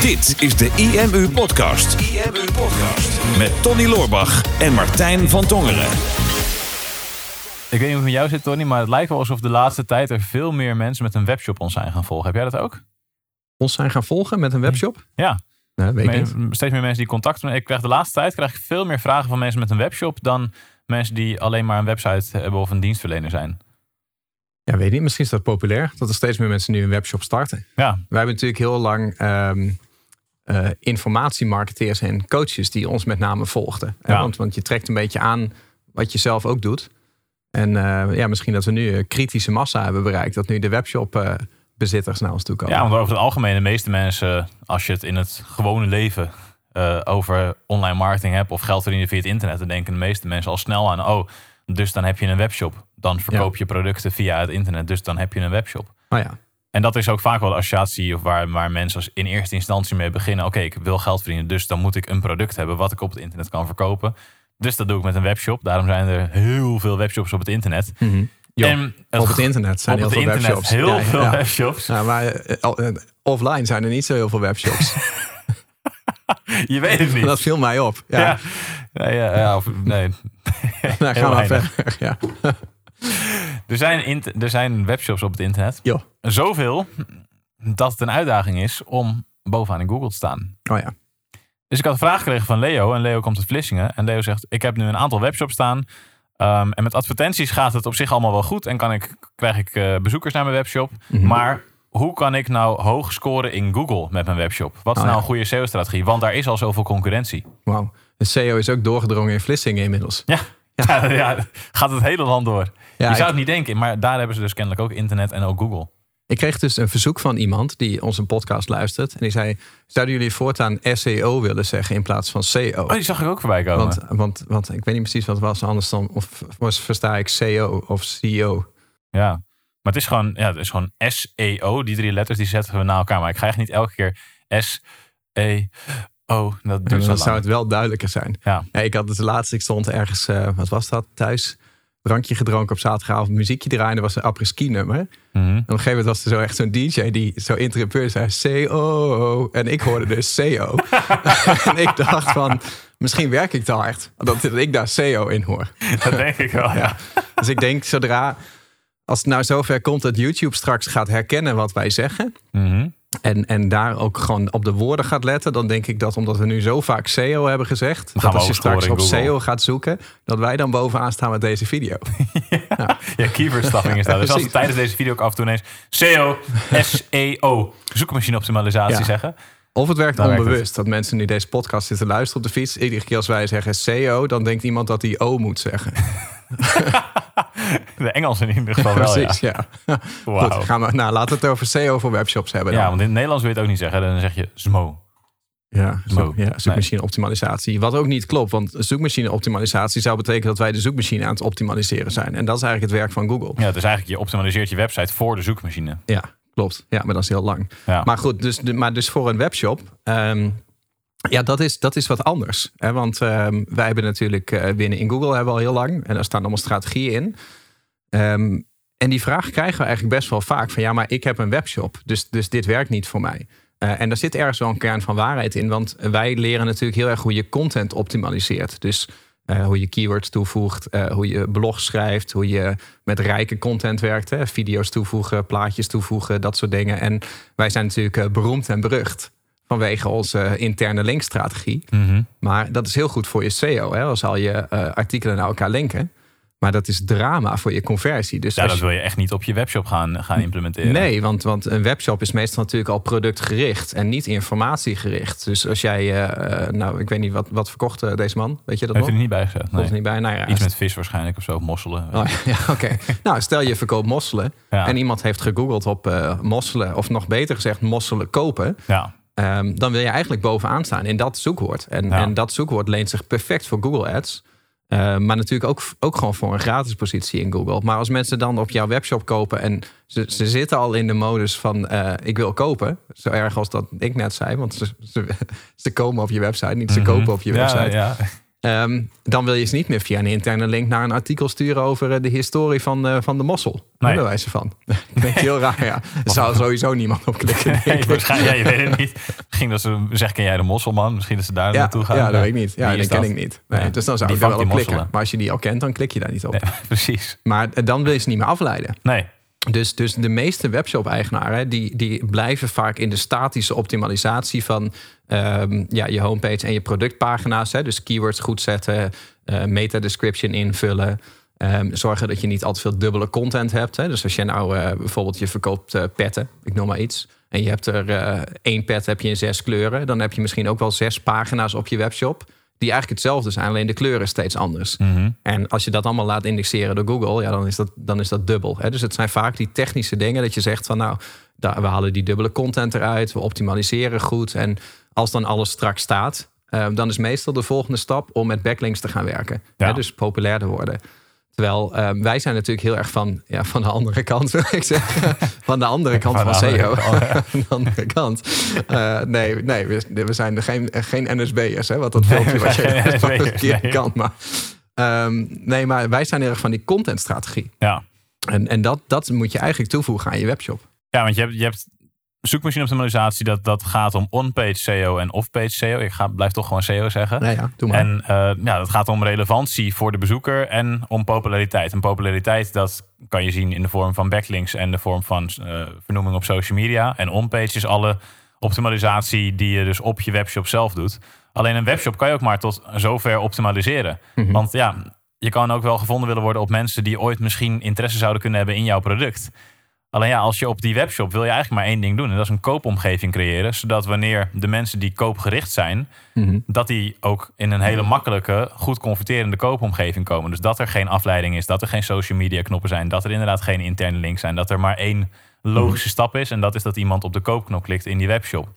Dit is de IMU Podcast. IMU Podcast. Met Tony Loorbach en Martijn van Tongeren. Ik weet niet hoe het met jou zit, Tony, maar het lijkt wel alsof de laatste tijd er veel meer mensen met een webshop ons zijn gaan volgen. Heb jij dat ook? Ons zijn gaan volgen met een webshop? Ja. Nee, weet ik Me- niet. steeds meer mensen die contact doen. Ik krijg de laatste tijd krijg ik veel meer vragen van mensen met een webshop dan mensen die alleen maar een website hebben of een dienstverlener zijn. Ja, weet niet. Misschien is dat populair. Dat er steeds meer mensen nu een webshop starten. Ja, Wij hebben natuurlijk heel lang ehm eh, informatiemarketeers en coaches die ons met name volgden. Ja. Want, want je trekt een beetje aan wat je zelf ook doet. En eh, ja, misschien dat we nu een kritische massa hebben bereikt. Dat nu de webshop eh, bezitters naar ons toe komen. ja, want over het algemeen, de meeste mensen, als je het in het gewone leven over online marketing hebt of geld verdienen via het internet, dan denken de meeste mensen al snel aan, oh, dus dan heb je een webshop. Dan verkoop je producten via het internet, dus dan heb je een webshop. Oh ja. En dat is ook vaak wel de associatie of waar, waar mensen als in eerste instantie mee beginnen. Oké, ik wil geld verdienen, dus dan moet ik een product hebben wat ik op het internet kan verkopen. Dus dat doe ik met een webshop. Daarom zijn er heel veel webshops op het internet. Jo, en op het internet zijn op heel het veel internet webshops. heel Ja, veel ja. webshops. Ja, maar eh, eh, offline zijn er niet zo heel veel webshops. Je weet het niet. dat viel mij op. Ja, ja. Ja, of, nee. Nou, we weinig. verder. Ja. Er zijn, er zijn webshops op het internet. Jo. Zoveel dat het een uitdaging is om bovenaan in Google te staan. Oh ja. Dus ik had een vraag gekregen van Leo. En Leo komt uit Vlissingen. En Leo zegt, ik heb nu een aantal webshops staan. Ehm, en met advertenties gaat het op zich allemaal wel goed. En kan ik, krijg ik eh, bezoekers naar mijn webshop. Mhm. Maar hoe kan ik nou hoog scoren in Google met mijn webshop? Wat is Oh, nou ja. een goede SEO-strategie? Want daar is al zoveel concurrentie. Wauw. De CEO is ook doorgedrongen in Vlissingen inmiddels. Ja, ja. ja gaat het hele land door. Ja, je zou het niet denken, maar daar hebben ze dus kennelijk ook internet en ook Google. ik kreeg dus een verzoek van iemand die onze podcast luistert. En die zei, zouden jullie voortaan SEO willen zeggen in plaats van CO? Oh, die zag ik ook voorbij komen. want, want, want ik weet niet precies wat het was, anders dan of, was, versta ik CO of CEO. Ja, maar het is gewoon, ja, het is gewoon SEO. Die drie letters die zetten we naar elkaar. Maar ik ga echt niet elke keer S-E-O. Dat duurt zo dan zou het wel duidelijker zijn. Ja. ik had het laatst, ik stond ergens, eh, wat was dat, thuis. Drankje gedronken op zaterdagavond, muziekje draaien. Er was een apres-ski nummer. En Mhm. op een gegeven moment was er zo echt zo'n DJ die zo interrupteur zei CO. En ik hoorde dus CO. en ik dacht van, misschien werk ik te hard. Dat ik daar CO in hoor. Dat denk ik wel, ja. Dus ik denk zodra, als het nou zover komt dat YouTube straks gaat herkennen wat wij zeggen. Mhm. En, en daar ook gewoon op de woorden gaat letten. Dan denk ik dat omdat we nu zo vaak SEO hebben gezegd. gaan dat we als je straks op. SEO gaat zoeken. Dat wij dan bovenaan staan met deze video. Ja, keywordstuffing is dat. Dus als we tijdens deze video ook af en toe ineens SEO, S-E-O, zoekmachine optimalisatie Ja. zeggen. Of het werkt Dan werkt onbewust. Dat mensen nu deze podcast zitten luisteren op de fiets. Iedere keer als wij zeggen SEO. Dan denkt iemand dat hij O moet zeggen. De Engelsen in ieder geval wel, Precies, ja. Goed, gaan we, nou, laten we het over SEO voor webshops hebben. Dan. Ja, want in het Nederlands wil je het ook niet zeggen. Dan zeg je SMO. Ja, zoek, ja zoekmachine optimalisatie. Wat ook niet klopt, want zoekmachine optimalisatie zou betekenen dat wij de zoekmachine aan het optimaliseren zijn. En dat is eigenlijk het werk van Google. Ja, het is eigenlijk, je optimaliseert je website voor de zoekmachine. Ja, klopt. Ja, maar dat is heel lang. Ja. Maar goed, dus, maar dus voor een webshop, ehm, ja, dat is, dat is wat anders. Hè? Want ehm, wij hebben natuurlijk eh, binnen in Google hebben we al heel lang en daar staan allemaal strategieën in. Ehm, en die vraag krijgen we eigenlijk best wel vaak van ja, maar ik heb een webshop, dus, dus dit werkt niet voor mij. Eh, en daar zit ergens wel een kern van waarheid in, want wij leren natuurlijk heel erg hoe je content optimaliseert. Dus eh, hoe je keywords toevoegt, eh, hoe je blog schrijft, hoe je met rijke content werkt. Hè? Video's toevoegen, plaatjes toevoegen, dat soort dingen. En wij zijn natuurlijk eh, beroemd en berucht vanwege onze interne linkstrategie. Mhm. Maar dat is heel goed voor je SEO, hè? als al je artikelen naar elkaar linken. Maar dat is drama voor je conversie. Dus Ja, dat wil je echt niet op je webshop gaan, gaan implementeren. Nee, want, want een webshop is meestal natuurlijk al productgericht en niet informatiegericht. Dus als jij, eh, eh, nou, ik weet niet wat, wat verkocht eh, deze man, weet je dat Heeft nog? er niet bij gezet. Nee. niet bij. Nou ja, Iets met vis waarschijnlijk of zo, mosselen. Oh, ja, oké. nou, stel je verkoopt mosselen Ja. en iemand heeft gegoogeld op mosselen, of nog beter gezegd, mosselen kopen. Ja. Ehm, dan wil je eigenlijk bovenaan staan in dat zoekwoord. En, Ja. en dat zoekwoord leent zich perfect voor Google Ads. Eh, maar natuurlijk ook, ook gewoon voor een gratis positie in Google. Maar als mensen dan op jouw webshop kopen en ze, ze zitten al in de modus van eh, ik wil kopen. Zo erg als dat ik net zei, want ze, ze, ze komen op je website, niet ze Mhm. kopen op je Ja, website. Ja, Ehm, dan wil je ze niet meer via een interne link naar een artikel sturen over eh, de historie van, uh, van de mossel. Nee. Bij wijze van. Dat denk heel raar, ja. Er zou sowieso niemand op klikken. Nee, waarschijnlijk, ja, je weet het niet. Misschien dat ze zeggen, ken jij de mosselman? Misschien dat ze daar naartoe gaan. Ja, dat weet ik niet. Ja, dat ken ik niet. Nee, Dus dan zou je wel op klikken. Maar als je die al kent, dan klik je daar niet op. precies. Maar eh, dan wil je ze niet meer afleiden. Nee. Dus, dus de meeste webshop-eigenaren die, die blijven vaak in de statische optimalisatie van um, ja, je homepage en je productpagina's. Hè, dus keywords goed zetten, uh, meta-description invullen. Um, zorgen dat je niet al te veel dubbele content hebt. Hè. Dus als je nou uh, bijvoorbeeld je verkoopt uh, petten, ik noem maar iets. En je hebt er één pet heb je in zes kleuren. Dan heb je misschien ook wel zes pagina's op je webshop die eigenlijk hetzelfde zijn, alleen de kleuren steeds anders. Mhm. En als je dat allemaal laat indexeren door Google, ja, dan is dat, dan is dat dubbel. Hè? Dus het zijn vaak die technische dingen dat je zegt van nou, daar, we halen die dubbele content eruit, we optimaliseren goed. En als dan alles strak staat, uh, dan is meestal de volgende stap om met backlinks te gaan werken. Ja. Hè? Dus populairder worden. Terwijl uh, wij zijn natuurlijk heel erg van, ja, van de andere kant, wil ik zeggen. Van de andere kant van, van SEO. van de andere kant. Uh, nee, nee we, we, zijn er geen, geen NSB'ers, hè, wat dat filmpje nee, wat je wat verkeerd nee. kan. Maar, um, nee, maar wij zijn heel erg van die contentstrategie. Ja. En, en dat, dat moet je eigenlijk toevoegen aan je webshop. Ja, want je hebt, je hebt zoekmachine optimalisatie, dat, dat gaat om on-page SEO en off-page SEO. Ik ga, blijf toch gewoon SEO zeggen. Ja, ja, doe maar. En uh, ja, dat gaat om relevantie voor de bezoeker en om populariteit. En populariteit, dat kan je zien in de vorm van backlinks en de vorm van uh, vernoeming op social media. En on-page is alle optimalisatie die je dus op je webshop zelf doet. Alleen een webshop kan je ook maar tot zover optimaliseren. Mhm. Mm -hmm. Want ja, je kan ook wel gevonden willen worden op mensen die ooit misschien interesse zouden kunnen hebben in jouw product. Alleen ja, als je op die webshop wil je eigenlijk maar één ding doen. En dat is een koopomgeving creëren. Zodat wanneer de mensen die koopgericht zijn, mm -hmm. dat die ook in een hele makkelijke, goed converterende koopomgeving komen. Dus dat er geen afleiding is, dat er geen social media knoppen zijn, dat er inderdaad geen interne links zijn, dat er maar één logische mm -hmm. stap is. En dat is dat iemand op de koopknop klikt in die webshop.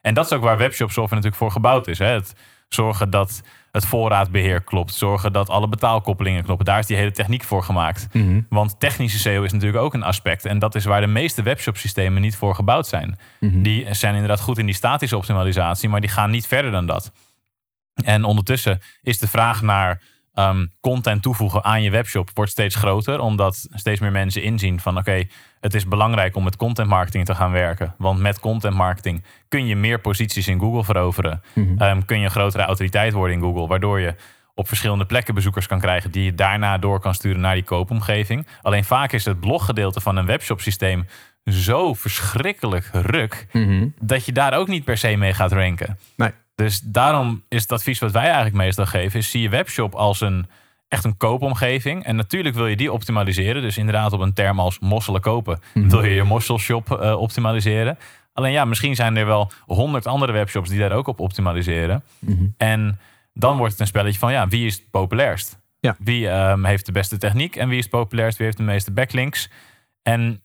En dat is ook waar webshop software natuurlijk voor gebouwd is. Hè? Het zorgen dat het voorraadbeheer klopt. Zorgen dat alle betaalkoppelingen kloppen. Daar is die hele techniek voor gemaakt. Mm -hmm. Want technische SEO is natuurlijk ook een aspect. En dat is waar de meeste webshop systemen niet voor gebouwd zijn. Mm -hmm. Die zijn inderdaad goed in die statische optimalisatie. Maar die gaan niet verder dan dat. En ondertussen is de vraag naar um, content toevoegen aan je webshop wordt steeds groter. Omdat steeds meer mensen inzien van oké, okay, het is belangrijk om met content marketing te gaan werken. Want met content marketing kun je meer posities in Google veroveren. Mm -hmm. um, kun je een grotere autoriteit worden in Google. Waardoor je op verschillende plekken bezoekers kan krijgen die je daarna door kan sturen naar die koopomgeving. Alleen vaak is het bloggedeelte van een webshop systeem zo verschrikkelijk ruk mm -hmm. dat je daar ook niet per se mee gaat ranken. Nee. Dus daarom is het advies wat wij eigenlijk meestal geven, is zie je webshop als een echt een koopomgeving. En natuurlijk wil je die optimaliseren. Dus inderdaad op een term als mosselen kopen, Mhm. mm wil je je mosselshop uh, optimaliseren. Alleen ja, misschien zijn er wel honderd andere webshops die daar ook op optimaliseren. Mm -hmm. En dan wordt het een spelletje van ja, wie is het populairst? Ja. Wie um, heeft de beste techniek en wie is het populairst? Wie heeft de meeste backlinks? En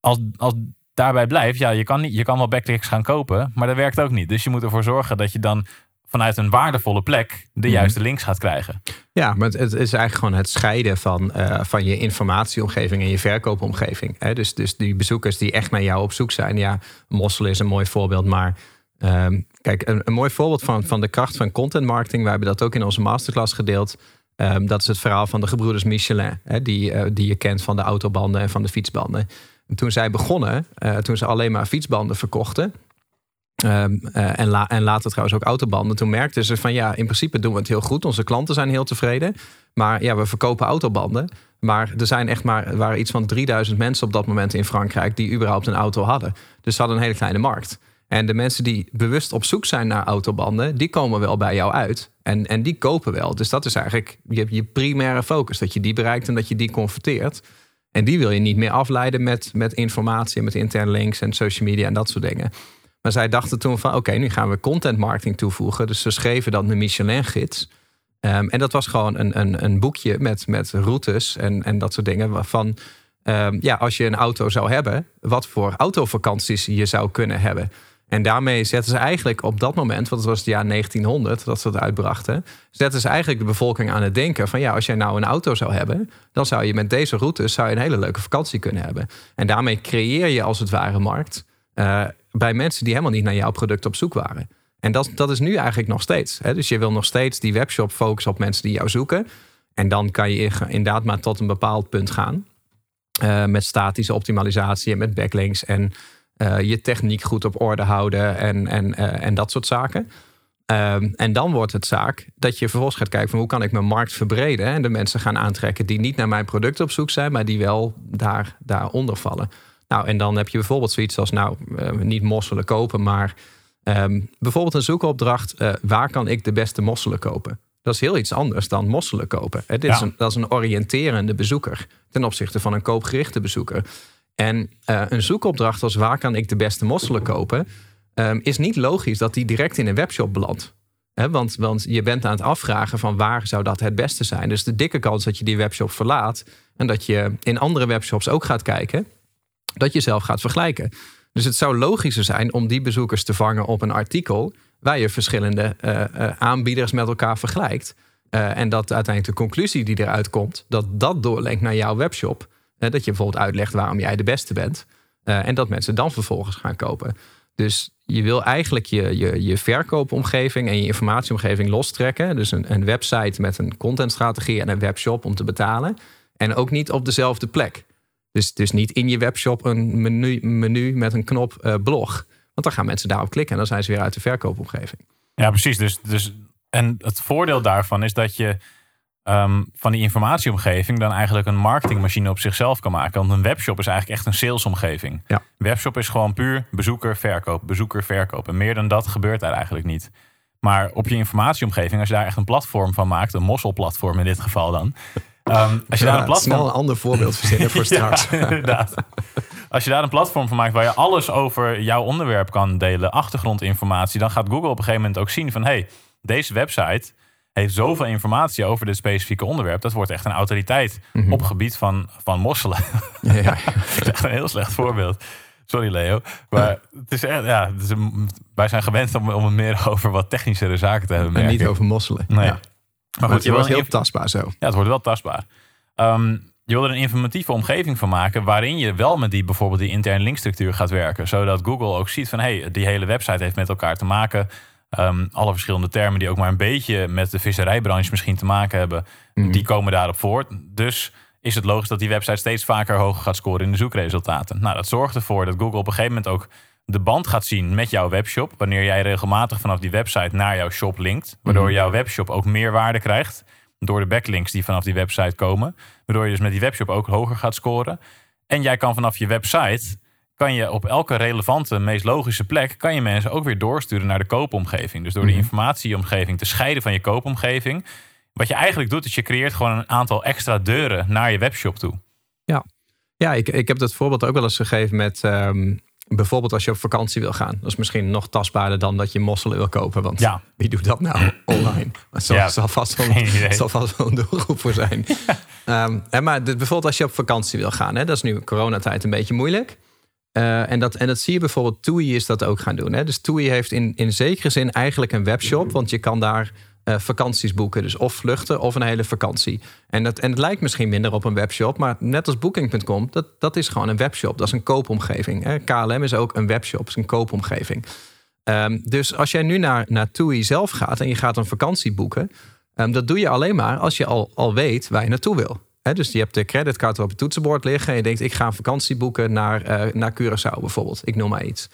als, als daarbij blijft, ja, je kan, niet, je kan wel backlinks gaan kopen, maar dat werkt ook niet. Dus je moet ervoor zorgen dat je dan vanuit een waardevolle plek de juiste links gaat krijgen. Ja, maar het, het is eigenlijk gewoon het scheiden van, uh, van je informatieomgeving en je verkoopomgeving. Hè? Dus, dus die bezoekers die echt naar jou op zoek zijn. Ja, Mossel is een mooi voorbeeld, maar um, kijk, een, een, mooi voorbeeld van, van de kracht van content marketing. We hebben dat ook in onze masterclass gedeeld. Um, dat is het verhaal van de gebroeders Michelin, hè? Die, uh, die je kent van de autobanden en van de fietsbanden. En toen zij begonnen, uh, toen ze alleen maar fietsbanden verkochten, Um, uh, en, en, later trouwens ook autobanden. Toen merkten ze van ja, in principe doen we het heel goed. Onze klanten zijn heel tevreden. Maar ja, we verkopen autobanden. Maar er zijn echt maar, waren iets van 3000 mensen op dat moment in Frankrijk die überhaupt een auto hadden. Dus ze hadden een hele kleine markt. En de mensen die bewust op zoek zijn naar autobanden, die komen wel bij jou uit. En, en die kopen wel. Dus dat is eigenlijk je, je primaire focus. Dat je die bereikt en dat je die converteert. En die wil je niet meer afleiden met, met informatie, met interne links en social media en dat soort dingen. Maar zij dachten toen van oké, nu gaan we content marketing toevoegen. Dus ze schreven dan de Michelin-gids. Um, en dat was gewoon een, een, een boekje met, met routes en, en dat soort dingen. Waarvan, um, ja, als je een auto zou hebben, wat voor autovakanties je zou kunnen hebben. En daarmee zetten ze eigenlijk op dat moment, want het was het jaar 1900 dat ze het uitbrachten, zetten ze eigenlijk de bevolking aan het denken van ja, als jij nou een auto zou hebben, dan zou je met deze routes zou een hele leuke vakantie kunnen hebben. En daarmee creëer je als het ware markt uh, bij mensen die helemaal niet naar jouw product op zoek waren. En dat, dat is nu eigenlijk nog steeds. Hè? Dus je wil nog steeds die webshop focussen op mensen die jou zoeken. En dan kan je inderdaad maar tot een bepaald punt gaan. Uh, met statische optimalisatie en met backlinks. En uh, je techniek goed op orde houden en, en, uh, en dat soort zaken. Um, en dan wordt het zaak dat je vervolgens gaat kijken van hoe kan ik mijn markt verbreden en de mensen gaan aantrekken die niet naar mijn product op zoek zijn, maar die wel daar, daaronder vallen. Nou, en dan heb je bijvoorbeeld zoiets als, nou, uh, niet mosselen kopen, maar um, bijvoorbeeld een zoekopdracht, waar kan ik de beste mosselen kopen? Dat is heel iets anders dan mosselen kopen. Het is Ja. een, dat is een oriënterende bezoeker ten opzichte van een koopgerichte bezoeker. En uh, een zoekopdracht als waar kan ik de beste mosselen kopen, um, is niet logisch dat die direct in een webshop belandt. Want, want je bent aan het afvragen van waar zou dat het beste zijn. Dus de dikke kans dat je die webshop verlaat en dat je in andere webshops ook gaat kijken, dat je zelf gaat vergelijken. Dus het zou logischer zijn om die bezoekers te vangen op een artikel waar je verschillende uh, uh, aanbieders met elkaar vergelijkt. En dat uiteindelijk de conclusie die eruit komt, dat dat doorlenkt naar jouw webshop. Dat je bijvoorbeeld uitlegt waarom jij de beste bent. en dat mensen dan vervolgens gaan kopen. Dus je wil eigenlijk je, je, je verkoopomgeving en je informatieomgeving lostrekken. Dus een, een website met een contentstrategie en een webshop om te betalen. En ook niet op dezelfde plek. Dus, dus niet in je webshop een menu, menu met een knop uh, blog. Want dan gaan mensen daarop klikken en dan zijn ze weer uit de verkoopomgeving. Ja, precies. Dus, dus, en het voordeel daarvan is dat je um, van die informatieomgeving dan eigenlijk een marketingmachine op zichzelf kan maken. Want een webshop is eigenlijk echt een salesomgeving. Ja. Webshop is gewoon puur bezoeker, verkoop, bezoeker, verkoop. En meer dan dat gebeurt daar eigenlijk niet. Maar op je informatieomgeving, als je daar echt een platform van maakt, een mosselplatform in dit geval dan. Um, als je ja, daar een platform... snel een ander voorbeeld verzinnen voor straks. ja, inderdaad. Als je daar een platform van maakt waar je alles over jouw onderwerp kan delen, achtergrondinformatie, dan gaat Google op een gegeven moment ook zien van hé, hey, deze website heeft zoveel informatie over dit specifieke onderwerp. Dat wordt echt een autoriteit mm -hmm. op gebied van, van mosselen. Ja, ja. dat is echt een heel slecht voorbeeld. Sorry Leo. Maar het is echt, ja, het is een, wij zijn gewend om, om het meer over wat technischere zaken te hebben. En niet over mosselen. Nee. Ja. Maar goed, je wordt heel tastbaar zo. Ja, het wordt wel tastbaar. Um, je wil er een informatieve omgeving van maken waarin je wel met die bijvoorbeeld die interne linkstructuur gaat werken. Zodat Google ook ziet van hé, hey, die hele website heeft met elkaar te maken. Um, alle verschillende termen die ook maar een beetje met de visserijbranche misschien te maken hebben, mm. die komen daarop voort. Dus is het logisch dat die website steeds vaker hoger gaat scoren in de zoekresultaten. Nou, dat zorgt ervoor dat Google op een gegeven moment ook de band gaat zien met jouw webshop. Wanneer jij regelmatig vanaf die website naar jouw shop linkt. Waardoor jouw webshop ook meer waarde krijgt. Door de backlinks die vanaf die website komen. Waardoor je dus met die webshop ook hoger gaat scoren. En jij kan vanaf je website. Kan je op elke relevante, meest logische plek. Kan je mensen ook weer doorsturen naar de koopomgeving. Dus door de informatieomgeving te scheiden van je koopomgeving. Wat je eigenlijk doet, is je creëert gewoon een aantal extra deuren naar je webshop toe. Ja, ja ik, ik heb dat voorbeeld ook wel eens gegeven met. Um, bijvoorbeeld als je op vakantie wil gaan. Dat is misschien nog tastbaarder dan dat je mosselen wil kopen. Want ja. wie doet dat nou online? Er zal, Ja, zal, vast wel, zal vast wel een doelgroep voor zijn. um, hè, maar dit, bijvoorbeeld als je op vakantie wil gaan. Hè, dat is nu coronatijd een beetje moeilijk. Uh, en, dat, en dat zie je bijvoorbeeld, TUI is dat ook gaan doen. Hè? Dus TUI heeft in, in zekere zin eigenlijk een webshop. Want je kan daar uh, vakanties boeken. Dus of vluchten of een hele vakantie. En, dat, en het lijkt misschien minder op een webshop. Maar net als Booking.com, dat, dat is gewoon een webshop. Dat is een koopomgeving. Hè? KLM is ook een webshop, is een koopomgeving. Um, dus als jij nu naar, naar TUI zelf gaat en je gaat een vakantie boeken... Um, dat doe je alleen maar als je al, al weet waar je naartoe wil. Dus je hebt de creditcard op het toetsenbord liggen... en je denkt, ik ga een vakantie boeken naar, uh, naar Curaçao bijvoorbeeld. Ik noem maar iets.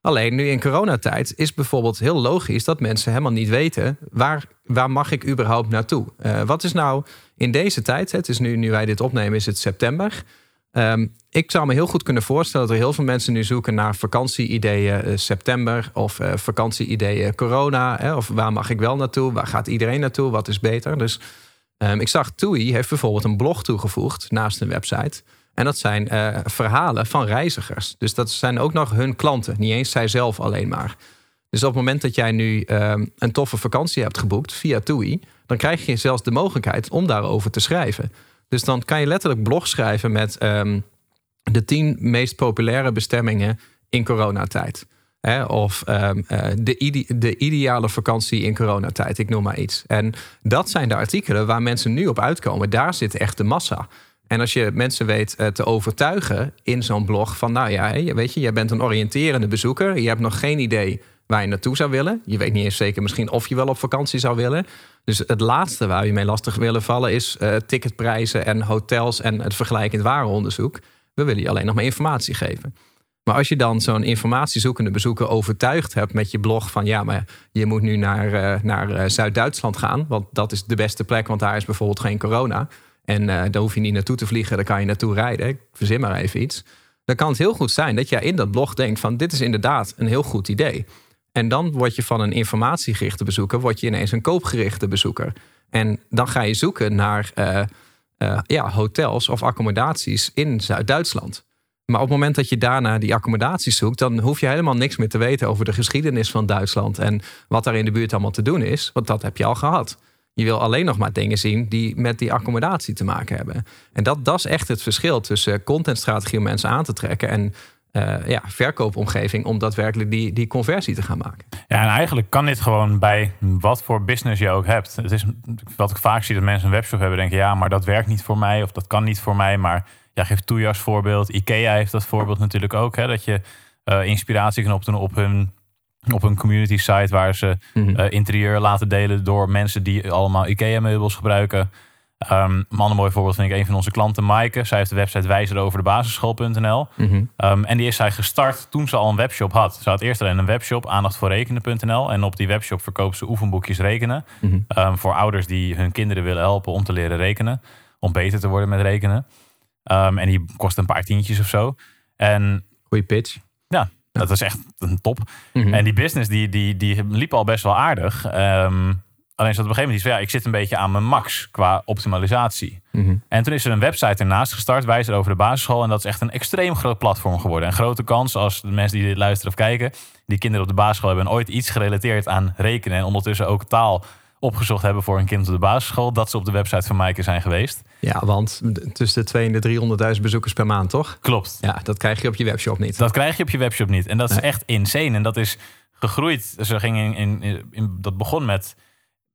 Alleen nu in coronatijd is bijvoorbeeld heel logisch... dat mensen helemaal niet weten... waar, waar mag ik überhaupt naartoe? Uh, wat is nou in deze tijd... het is nu, nu wij dit opnemen, is het september... Um, ik zou me heel goed kunnen voorstellen dat er heel veel mensen nu zoeken naar vakantie-ideeën uh, september of uh, vakantie-ideeën corona. Hè, of waar mag ik wel naartoe? Waar gaat iedereen naartoe? Wat is beter? Dus um, ik zag TUI heeft bijvoorbeeld een blog toegevoegd naast een website. En dat zijn uh, verhalen van reizigers. Dus dat zijn ook nog hun klanten, niet eens zij zelf alleen maar. Dus op het moment dat jij nu um, een toffe vakantie hebt geboekt via TUI, dan krijg je zelfs de mogelijkheid om daarover te schrijven. Dus dan kan je letterlijk blog schrijven met um, de tien meest populaire bestemmingen in coronatijd. Of um, uh, de, de, ideale vakantie in coronatijd, ik noem maar iets. En dat zijn de artikelen waar mensen nu op uitkomen. Daar zit echt de massa. En als je mensen weet uh, te overtuigen in zo'n blog van, nou ja, weet je, jij bent een oriënterende bezoeker. Je hebt nog geen idee waar je naartoe zou willen. Je weet niet eens zeker misschien of je wel op vakantie zou willen. Dus het laatste waar je mee lastig willen vallen is uh, ticketprijzen en hotels en het vergelijkend warenonderzoek. We willen je alleen nog maar informatie geven. Maar als je dan zo'n informatiezoekende bezoeker overtuigd hebt met je blog van ja, maar je moet nu naar, uh, naar uh, Zuid-Duitsland gaan, want dat is de beste plek, want daar is bijvoorbeeld geen corona. En uh, daar hoef je niet naartoe te vliegen, daar kan je naartoe rijden. Ik verzin maar even iets. Dan kan het heel goed zijn dat jij in dat blog denkt van dit is inderdaad een heel goed idee. En dan word je van een informatiegerichte bezoeker, word je ineens een koopgerichte bezoeker. En dan ga je zoeken naar ja, hotels of accommodaties in Zuid-Duitsland. Maar op het moment dat je daarna die accommodaties zoekt, dan hoef je helemaal niks meer te weten over de geschiedenis van Duitsland en wat daar in de buurt allemaal te doen is, want dat heb je al gehad. Je wil alleen nog maar dingen zien die met die accommodatie te maken hebben. En dat, dat is echt het verschil tussen contentstrategie om mensen aan te trekken en uh, ja, verkoopomgeving om daadwerkelijk die, die conversie te gaan maken. Ja, en eigenlijk kan dit gewoon bij wat voor business je ook hebt. Het is wat ik vaak zie dat mensen een webshop hebben denken, ja, maar dat werkt niet voor mij of dat kan niet voor mij, maar ja, geef Toei als voorbeeld. IKEA heeft dat voorbeeld natuurlijk ook. Hè, dat je uh, inspiratie kan opdoen op hun, op hun community site. Waar ze mm interieur laten delen door mensen die allemaal IKEA meubels gebruiken. Um, een ander mooi voorbeeld vind ik een van onze klanten, Maaike. Zij heeft de website wijzer over de basisschool.nl. Mm um, en die is zij gestart toen ze al een webshop had. Ze had eerst alleen een webshop, aandacht voor rekenen.nl. En op die webshop verkoopt ze oefenboekjes rekenen. Mm um, voor ouders die hun kinderen willen helpen om te leren rekenen. Om beter te worden met rekenen. Um, en die kost een paar tientjes of zo. En, Goeie pitch. Ja, dat is echt een top. Mm -hmm. En die business die, die, die liep al best wel aardig. Um, alleen zat op een gegeven moment iets van ja, ik zit een beetje aan mijn max qua optimalisatie. Mm -hmm. En toen is er een website ernaast gestart, wijzer over de basisschool. En dat is echt een extreem groot platform geworden. En grote kans als de mensen die dit luisteren of kijken, die kinderen op de basisschool hebben ooit iets gerelateerd aan rekenen en ondertussen ook taal opgezocht hebben voor een kind op de basisschool, dat ze op de website van Maaike zijn geweest. Ja, want tussen de 2 en de 300.000 bezoekers per maand, toch? Klopt. Ja, dat krijg je op je webshop niet. Dat krijg je op je webshop niet. En dat is echt insane. En dat is gegroeid. Ze gingen in, in, in, dat begon met,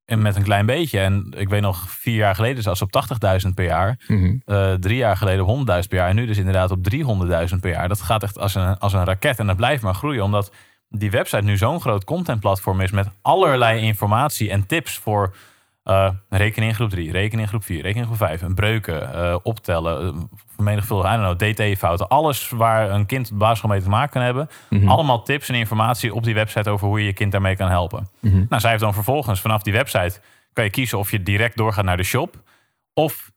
met een klein beetje. En ik weet nog, vier jaar geleden zelfs op 80.000 per jaar. Mm -hmm. uh, drie jaar geleden 100.000 per jaar. En nu dus inderdaad op 300.000 per jaar. Dat gaat echt als een, als een raket. En dat blijft maar groeien, omdat die website nu zo'n groot contentplatform is met allerlei informatie en tips voor uh, rekening in groep 3, rekening in groep 4, rekening in groep 5, een breuken, uh, optellen, uh, vermenigvuldigen, DT-fouten. Alles waar een kind op de basisschool mee te maken kan hebben. Mm -hmm. Allemaal tips en informatie op die website over hoe je je kind daarmee kan helpen. Mm -hmm. Nou, zij heeft dan vervolgens vanaf die website kan je kiezen of je direct doorgaat naar de shop of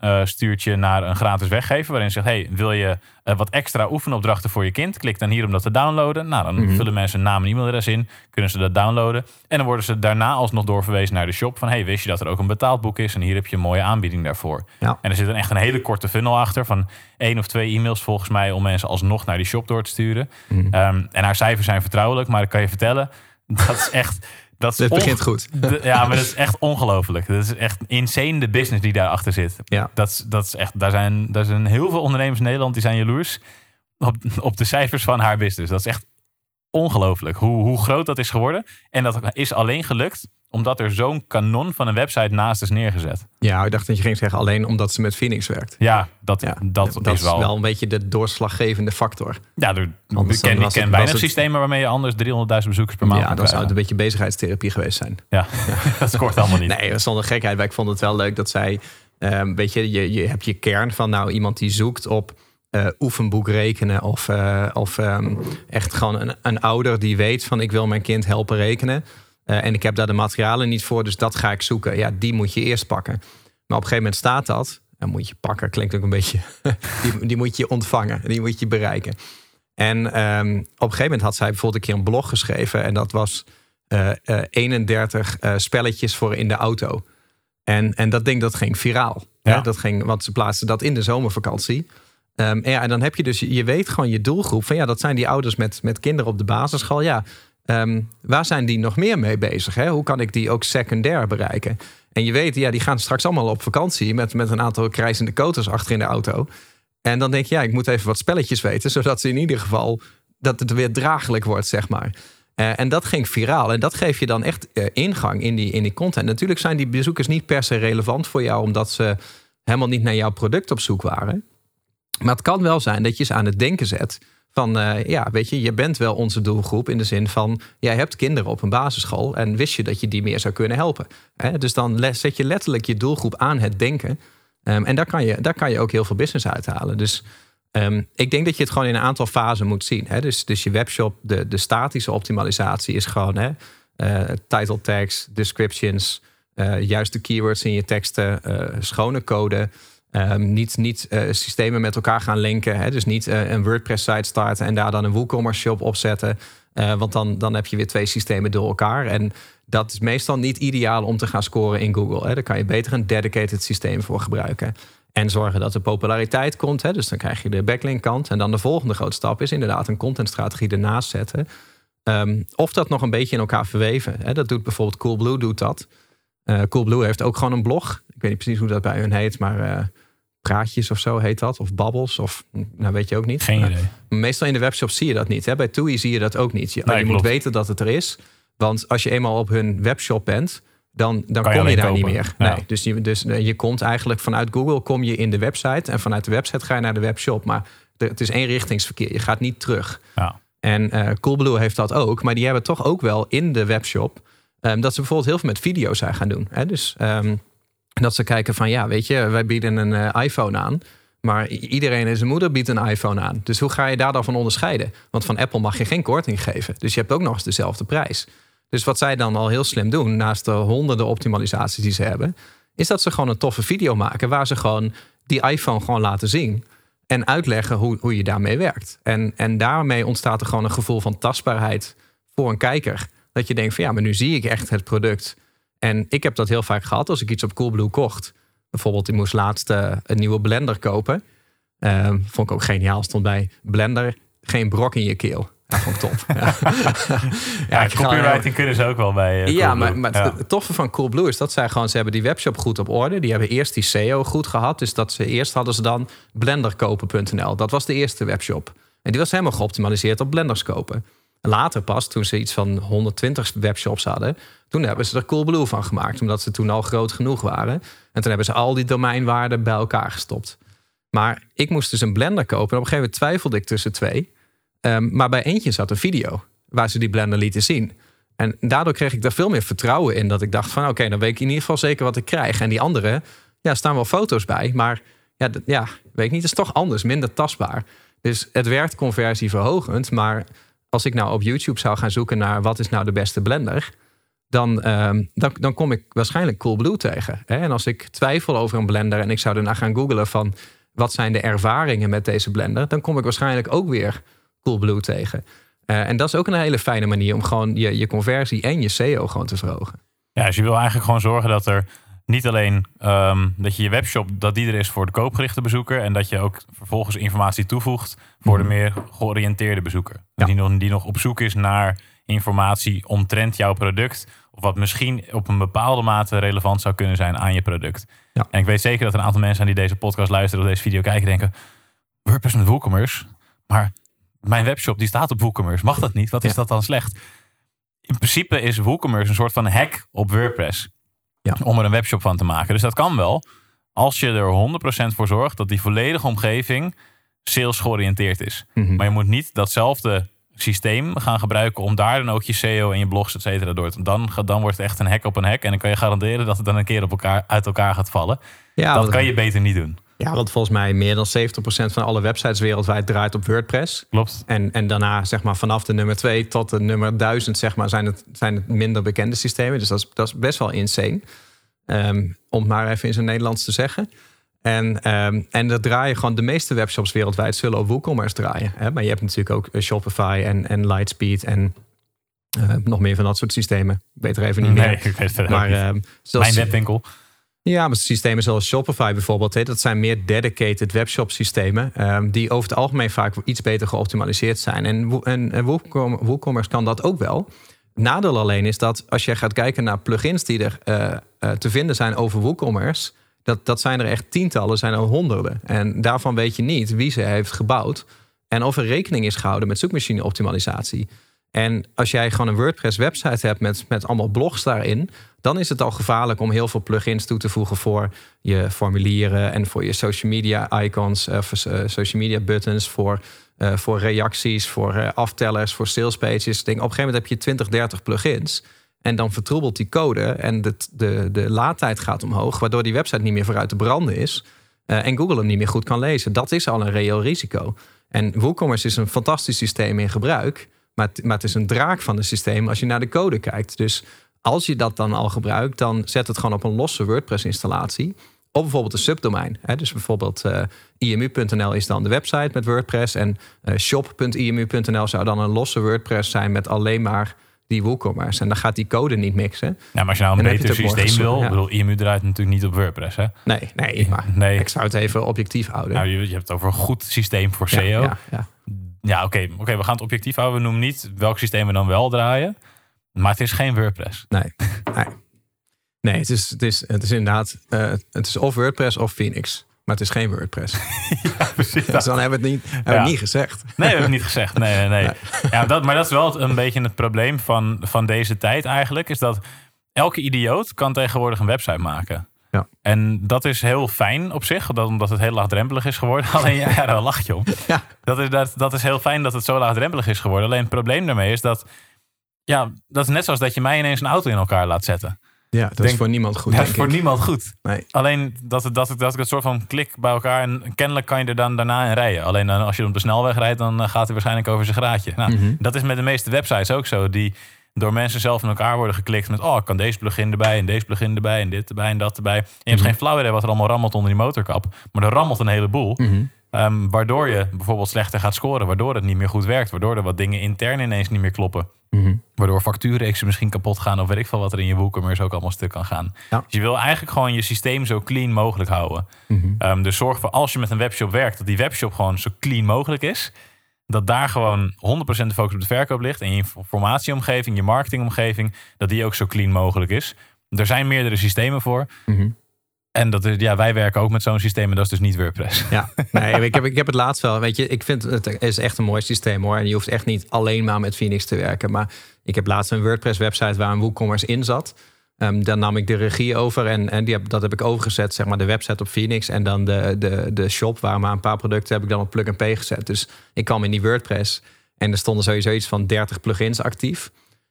uh, stuurt je naar een gratis weggever waarin ze zegt: hey, wil je uh, wat extra oefenopdrachten voor je kind? Klik dan hier om dat te downloaden. Nou, dan mm -hmm. vullen mensen naam en e-mailadres in, kunnen ze dat downloaden. En dan worden ze daarna alsnog doorverwezen naar de shop van: hey, wist je dat er ook een betaald boek is? En hier heb je een mooie aanbieding daarvoor. Ja. En er zit een echt een hele korte funnel achter van één of twee e-mails volgens mij om mensen alsnog naar die shop door te sturen. Mm -hmm. um, en haar cijfers zijn vertrouwelijk, maar ik kan je vertellen, dat is echt. Dat het begint goed. Ja, maar dat is echt ongelooflijk. Dat is echt insane de business die daarachter zit. Ja. Dat, is, dat is echt, daar, zijn, daar zijn heel veel ondernemers in Nederland die zijn jaloers op, op de cijfers van haar business. Dat is echt ongelooflijk hoe, hoe groot dat is geworden. En dat is alleen gelukt omdat er zo'n kanon van een website naast is neergezet. Ja, ik dacht dat je ging zeggen alleen omdat ze met Phoenix werkt. Ja, dat, ja, dat, dat is wel... wel een beetje de doorslaggevende factor. Ja, er, ik ken, ik ken weinig het... systemen waarmee je anders 300.000 bezoekers per maand Ja, dan zou het een beetje bezigheidstherapie geweest zijn. Ja, ja. dat scoort allemaal niet. Nee, dat is zonder gekheid. Maar ik vond het wel leuk dat zij... Um, weet je, je, je hebt je kern van nou iemand die zoekt op uh, oefenboek rekenen. Of, uh, of um, echt gewoon een, een ouder die weet van ik wil mijn kind helpen rekenen. Uh, en ik heb daar de materialen niet voor, dus dat ga ik zoeken. Ja, die moet je eerst pakken. Maar op een gegeven moment staat dat. En moet je pakken, klinkt ook een beetje. die, die, moet je ontvangen, die moet je bereiken. En um, op een gegeven moment had zij bijvoorbeeld een keer een blog geschreven. En dat was uh, uh, 31 spelletjes voor in de auto. En, en dat ding dat ging viraal. Ja. Hè? Dat ging, want ze plaatsten dat in de zomervakantie. Um, en, ja, en dan heb je dus, je weet gewoon je doelgroep. Van ja, dat zijn die ouders met, met kinderen op de basisschool. Ja, Um, waar zijn die nog meer mee bezig? Hè? Hoe kan ik die ook secundair bereiken? En je weet, ja, die gaan straks allemaal op vakantie met, met een aantal krijzende koters achter in de auto. En dan denk je, ja, ik moet even wat spelletjes weten, zodat ze in ieder geval dat het weer draaglijk wordt, zeg maar. Uh, en dat ging viraal. En dat geeft je dan echt uh, ingang in die, in die content. Natuurlijk zijn die bezoekers niet per se relevant voor jou, omdat ze helemaal niet naar jouw product op zoek waren. Maar het kan wel zijn dat je ze aan het denken zet Van uh, ja, weet je, je bent wel onze doelgroep in de zin van jij hebt kinderen op een basisschool en wist je dat je die meer zou kunnen helpen. Hè? Dus dan zet je letterlijk je doelgroep aan het denken. Um, en daar kan, je, daar kan je ook heel veel business uithalen. Dus um, ik denk dat je het gewoon in een aantal fasen moet zien. Hè? Dus, dus je webshop, de, de statische optimalisatie is gewoon hè, uh, title tags, descriptions, uh, juiste keywords in je teksten, schone code. Um, niet niet uh, systemen met elkaar gaan linken. Hè? Dus niet uh, een WordPress-site starten en daar dan een WooCommerce shop opzetten. Uh, want dan, dan heb je weer twee systemen door elkaar. En dat is meestal niet ideaal om te gaan scoren in Google. Hè? Daar kan je beter een dedicated systeem voor gebruiken. En zorgen dat er populariteit komt. Hè? Dus dan krijg je de backlink kant. En dan de volgende grote stap is inderdaad een contentstrategie ernaast zetten. Um, of dat nog een beetje in elkaar verweven. Hè? Dat doet bijvoorbeeld Coolblue doet dat. Coolblue heeft ook gewoon een blog. Ik weet niet precies hoe dat bij hun heet, maar praatjes of zo heet dat. Of babbels. Of nou weet je ook niet. Geen idee. meestal in de webshop zie je dat niet. Hè? Bij TUI zie je dat ook niet. Je, nee, je moet weten dat het er is. Want als je eenmaal op hun webshop bent, dan, dan kom je, daar niet meer. Nee, dus, je, dus je komt eigenlijk vanuit Google kom je in de website. En vanuit de website ga je naar de webshop. Maar het is eenrichtingsverkeer. Je gaat niet terug. Ja. En uh, Coolblue heeft dat ook. Maar die hebben toch ook wel in de webshop. Um, dat ze bijvoorbeeld heel veel met video's zijn gaan doen. Hè? Dus um, dat ze kijken van ja, weet je, wij bieden een uh, iPhone aan. Maar iedereen en zijn moeder biedt een iPhone aan. Dus hoe ga je daar dan van onderscheiden? Want van Apple mag je geen korting geven. Dus je hebt ook nog eens dezelfde prijs. Dus wat zij dan al heel slim doen, naast de honderden optimalisaties die ze hebben, is dat ze gewoon een toffe video maken waar ze gewoon die iPhone gewoon laten zien. En uitleggen hoe, hoe je daarmee werkt. En, en daarmee ontstaat er gewoon een gevoel van tastbaarheid voor een kijker. Dat je denkt van ja, maar nu zie ik echt het product. En ik heb dat heel vaak gehad als ik iets op Coolblue kocht. Bijvoorbeeld, ik moest laatst uh, een nieuwe blender kopen. Uh, vond ik ook geniaal. Stond bij blender, geen brok in je keel. Ja, vond ik top. ja, ja, copywriting kunnen ze ook wel bij uh, Ja, maar, maar ja. het toffe van Coolblue is dat zij gewoon... ze hebben die webshop goed op orde. Die hebben eerst die SEO goed gehad. Dus dat ze eerst hadden ze dan blenderkopen.nl. Dat was de eerste webshop. En die was helemaal geoptimaliseerd op blenders kopen. Later pas, toen ze iets van 120 webshops hadden, toen hebben ze er Coolblue van gemaakt, omdat ze toen al groot genoeg waren. En toen hebben ze al die domeinwaarden bij elkaar gestopt. Maar ik moest dus een blender kopen. En op een gegeven moment twijfelde ik tussen twee. Um, maar bij eentje zat een video waar ze die blender lieten zien. En daardoor kreeg ik daar veel meer vertrouwen in. Dat ik dacht van oké, dan weet ik in ieder geval zeker wat ik krijg. En die andere, ja, staan wel foto's bij. Maar ja, ja weet ik niet, is toch anders, minder tastbaar. Dus het werkt conversieverhogend, maar als ik nou op YouTube zou gaan zoeken naar wat is nou de beste blender, dan, um, dan, dan kom ik waarschijnlijk Coolblue tegen. Hè? En als ik twijfel over een blender en ik zou daarna gaan googlen van wat zijn de ervaringen met deze blender, dan kom ik waarschijnlijk ook weer Coolblue tegen. Uh, en dat is ook een hele fijne manier om gewoon je, je conversie en je SEO gewoon te verhogen. Ja, dus je wil eigenlijk gewoon zorgen dat er niet alleen um, dat je je webshop, dat die er is voor de koopgerichte bezoeker. En dat je ook vervolgens informatie toevoegt voor de meer georiënteerde bezoeker. Ja. Die, nog, die nog op zoek is naar informatie omtrent jouw product. Of wat misschien op een bepaalde mate relevant zou kunnen zijn aan je product. Ja. En ik weet zeker dat een aantal mensen aan die deze podcast luisteren of deze video kijken denken. WordPress met WooCommerce? Maar mijn webshop die staat op WooCommerce. Mag dat niet? Wat is ja. dat dan slecht? In principe is WooCommerce een soort van hack op WordPress. Ja. Om er een webshop van te maken. Dus dat kan wel. Als je er 100% voor zorgt dat die volledige omgeving sales georiënteerd is. Mm -hmm. Maar je moet niet datzelfde systeem gaan gebruiken om daar dan ook je SEO en je blogs, et cetera, door te dan, dan wordt het echt een hek op een hek. En dan kan je garanderen dat het dan een keer op elkaar, uit elkaar gaat vallen. Ja, dat kan je beter niet doen. Ja, want volgens mij meer dan 70% van alle websites wereldwijd draait op WordPress. Klopt. En, en daarna, zeg maar, vanaf de nummer 2 tot de nummer 1000, zeg maar, zijn het, zijn het minder bekende systemen. Dus dat is, dat is best wel insane. Um, om het maar even in zijn Nederlands te zeggen. En, um, en dat draaien gewoon de meeste webshops wereldwijd zullen op WooCommerce draaien. Hè? Maar je hebt natuurlijk ook Shopify en, en Lightspeed en uh, nog meer van dat soort systemen. Beter even niet nee, meer. Ik weet het maar, uh, Mijn webwinkel. Ja, maar systemen zoals Shopify bijvoorbeeld, dat zijn meer dedicated webshop systemen. Um, die over het algemeen vaak iets beter geoptimaliseerd zijn. En, WooCommerce kan dat ook wel. Nadeel alleen is dat als je gaat kijken naar plugins die er uh, uh, te vinden zijn over WooCommerce, dat, dat zijn er echt tientallen, zijn er honderden. En daarvan weet je niet wie ze heeft gebouwd en of er rekening is gehouden met zoekmachine optimalisatie. En als jij gewoon een WordPress website hebt met, met allemaal blogs daarin, dan is het al gevaarlijk om heel veel plugins toe te voegen voor je formulieren en voor je social media icons, of uh, social media buttons, voor eh, voor reacties, voor eh, aftellers, voor salespages. Ik denk, op een gegeven moment heb je 20, 30 plugins. En dan vertroebelt die code en de, de, de laadtijd gaat omhoog, waardoor die website niet meer vooruit te branden is. eh, en Google hem niet meer goed kan lezen. Dat is al een reëel risico. En WooCommerce is een fantastisch systeem in gebruik. Maar maar het is een draak van het systeem als je naar de code kijkt. Dus als je dat dan al gebruikt, dan zet het gewoon op een losse WordPress-installatie. Of bijvoorbeeld een subdomein. Hè? Dus bijvoorbeeld eh, imu.nl is dan de website met WordPress. En eh, shop.imu.nl zou dan een losse WordPress zijn met alleen maar die WooCommerce. En dan gaat die code niet mixen. Ja, maar als je nou een beter systeem wil, ik bedoel, IMU draait natuurlijk niet op WordPress, hè? Nee, nee, maar Nee. ik zou het even objectief houden. Nou, je, je hebt het over een goed systeem voor Ja, SEO. ja, ja. Ja, oké, oké, we gaan het objectief houden. We noemen niet welk systeem we dan wel draaien. Maar het is geen WordPress. Nee, nee. nee het, is, het, is, het is inderdaad, eh, het is of WordPress of Phoenix. Maar het is geen WordPress. Precies. Dus dan hebben we het niet, hebben Ja. het niet gezegd. Nee, we hebben het niet gezegd. Nee, nee, nee. Ja, dat, maar dat is wel een beetje het probleem van, van deze tijd eigenlijk. Is dat elke idioot kan tegenwoordig een website maken. Ja. En dat is heel fijn op zich, dat, omdat het heel laagdrempelig is geworden. Alleen, ja, ja daar lach je om. Ja. Dat is, dat, dat is heel fijn dat het zo laagdrempelig is geworden. Alleen het probleem daarmee is dat... Ja, dat is net zoals dat je mij ineens een auto in elkaar laat zetten. Ja, dat is voor niemand goed, dat is voor niemand goed. Nee. Alleen dat, het, dat, het, dat ik het soort van klik bij elkaar en kennelijk kan je er dan daarna in rijden. Alleen dan, als je op de snelweg rijdt, dan eh, gaat hij waarschijnlijk over zijn graadje. Nou, Mhm. Dat is met de meeste websites ook zo. Die door mensen zelf in elkaar worden geklikt met... oh, ik kan deze plugin erbij en deze plugin erbij en dit erbij en dat erbij. En je hebt Mhm. geen flauw idee wat er allemaal rammelt onder die motorkap. Maar er rammelt een heleboel. Mhm. Ehm, waardoor je bijvoorbeeld slechter gaat scoren. Waardoor het niet meer goed werkt. Waardoor er wat dingen intern ineens niet meer kloppen. Mhm. Waardoor factuurreeksen misschien kapot gaan. Of weet ik veel wat er in je WooCommerce ook allemaal stuk kan gaan. Ja. Dus je wil eigenlijk gewoon je systeem zo clean mogelijk houden. Mhm. Ehm, dus zorg voor als je met een webshop werkt, dat die webshop gewoon zo clean mogelijk is. Dat daar gewoon 100% de focus op de verkoop ligt. En je informatieomgeving, je marketingomgeving, dat die ook zo clean mogelijk is. Er zijn meerdere systemen voor. Mhm. En dat is, ja, wij werken ook met zo'n systeem. En dat is dus niet WordPress. Ja, nee, ik heb, ik heb het laatst wel. Weet je, ik vind het is echt een mooi systeem hoor. En je hoeft echt niet alleen maar met Phoenix te werken. Maar ik heb laatst een WordPress-website waar een WooCommerce in zat. Ehm, dan nam ik de regie over en, en die heb, dat heb ik overgezet, zeg maar, de website op Phoenix. En dan de, de, de shop, waar maar een paar producten heb ik dan op plug and pay gezet. Dus ik kwam in die WordPress en er stonden sowieso iets van 30 plugins actief.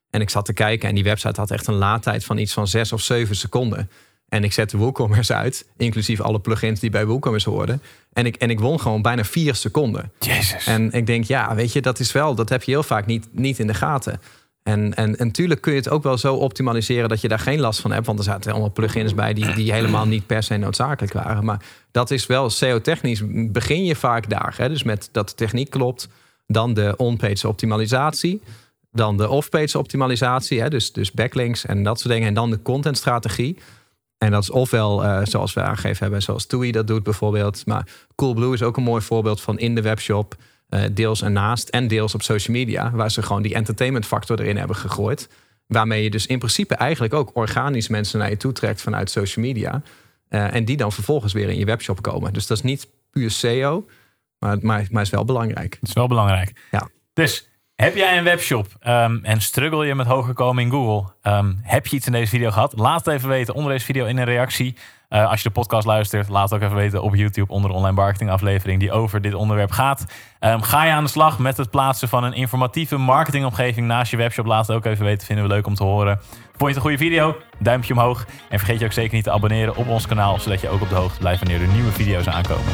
En ik zat te kijken en die website had echt een laadtijd van iets van 6 of 7 seconden. En ik zette WooCommerce uit, inclusief alle plugins die bij WooCommerce hoorden. En ik, en ik won gewoon bijna 4 seconden. Jezus. En ik denk, ja, weet je, dat is wel, dat heb je heel vaak niet, niet in de gaten. En, en, en natuurlijk kun je het ook wel zo optimaliseren dat je daar geen last van hebt. Want er zaten allemaal plugins bij die, die helemaal niet per se noodzakelijk waren. Maar dat is wel SEO-technisch, begin je vaak daar. Hè? Dus met dat de techniek klopt, dan de on-page optimalisatie. Dan de off-page optimalisatie, hè? Dus, dus backlinks en dat soort dingen. En dan de contentstrategie. En dat is ofwel eh, zoals we aangegeven hebben, zoals TUI dat doet bijvoorbeeld. Maar Coolblue is ook een mooi voorbeeld van in de webshop. eh, deels ernaast en deels op social media. Waar ze gewoon die entertainment factor erin hebben gegooid. Waarmee je dus in principe eigenlijk ook organisch mensen naar je toe trekt vanuit social media. Eh, en die dan vervolgens weer in je webshop komen. Dus dat is niet puur SEO, maar, maar, maar is wel belangrijk. Dat is wel belangrijk. Ja. Dus heb jij een webshop ehm, en struggle je met hoger komen in Google? Ehm, heb je iets in deze video gehad? Laat het even weten onder deze video in een reactie. Eh, als je de podcast luistert, laat het ook even weten op YouTube onder de online marketing aflevering die over dit onderwerp gaat. Ehm, ga je aan de slag met het plaatsen van een informatieve marketingomgeving naast je webshop? Laat het ook even weten, vinden we leuk om te horen. Vond je het een goede video? Duimpje omhoog. En vergeet je ook zeker niet te abonneren op ons kanaal, zodat je ook op de hoogte blijft wanneer er nieuwe video's aankomen.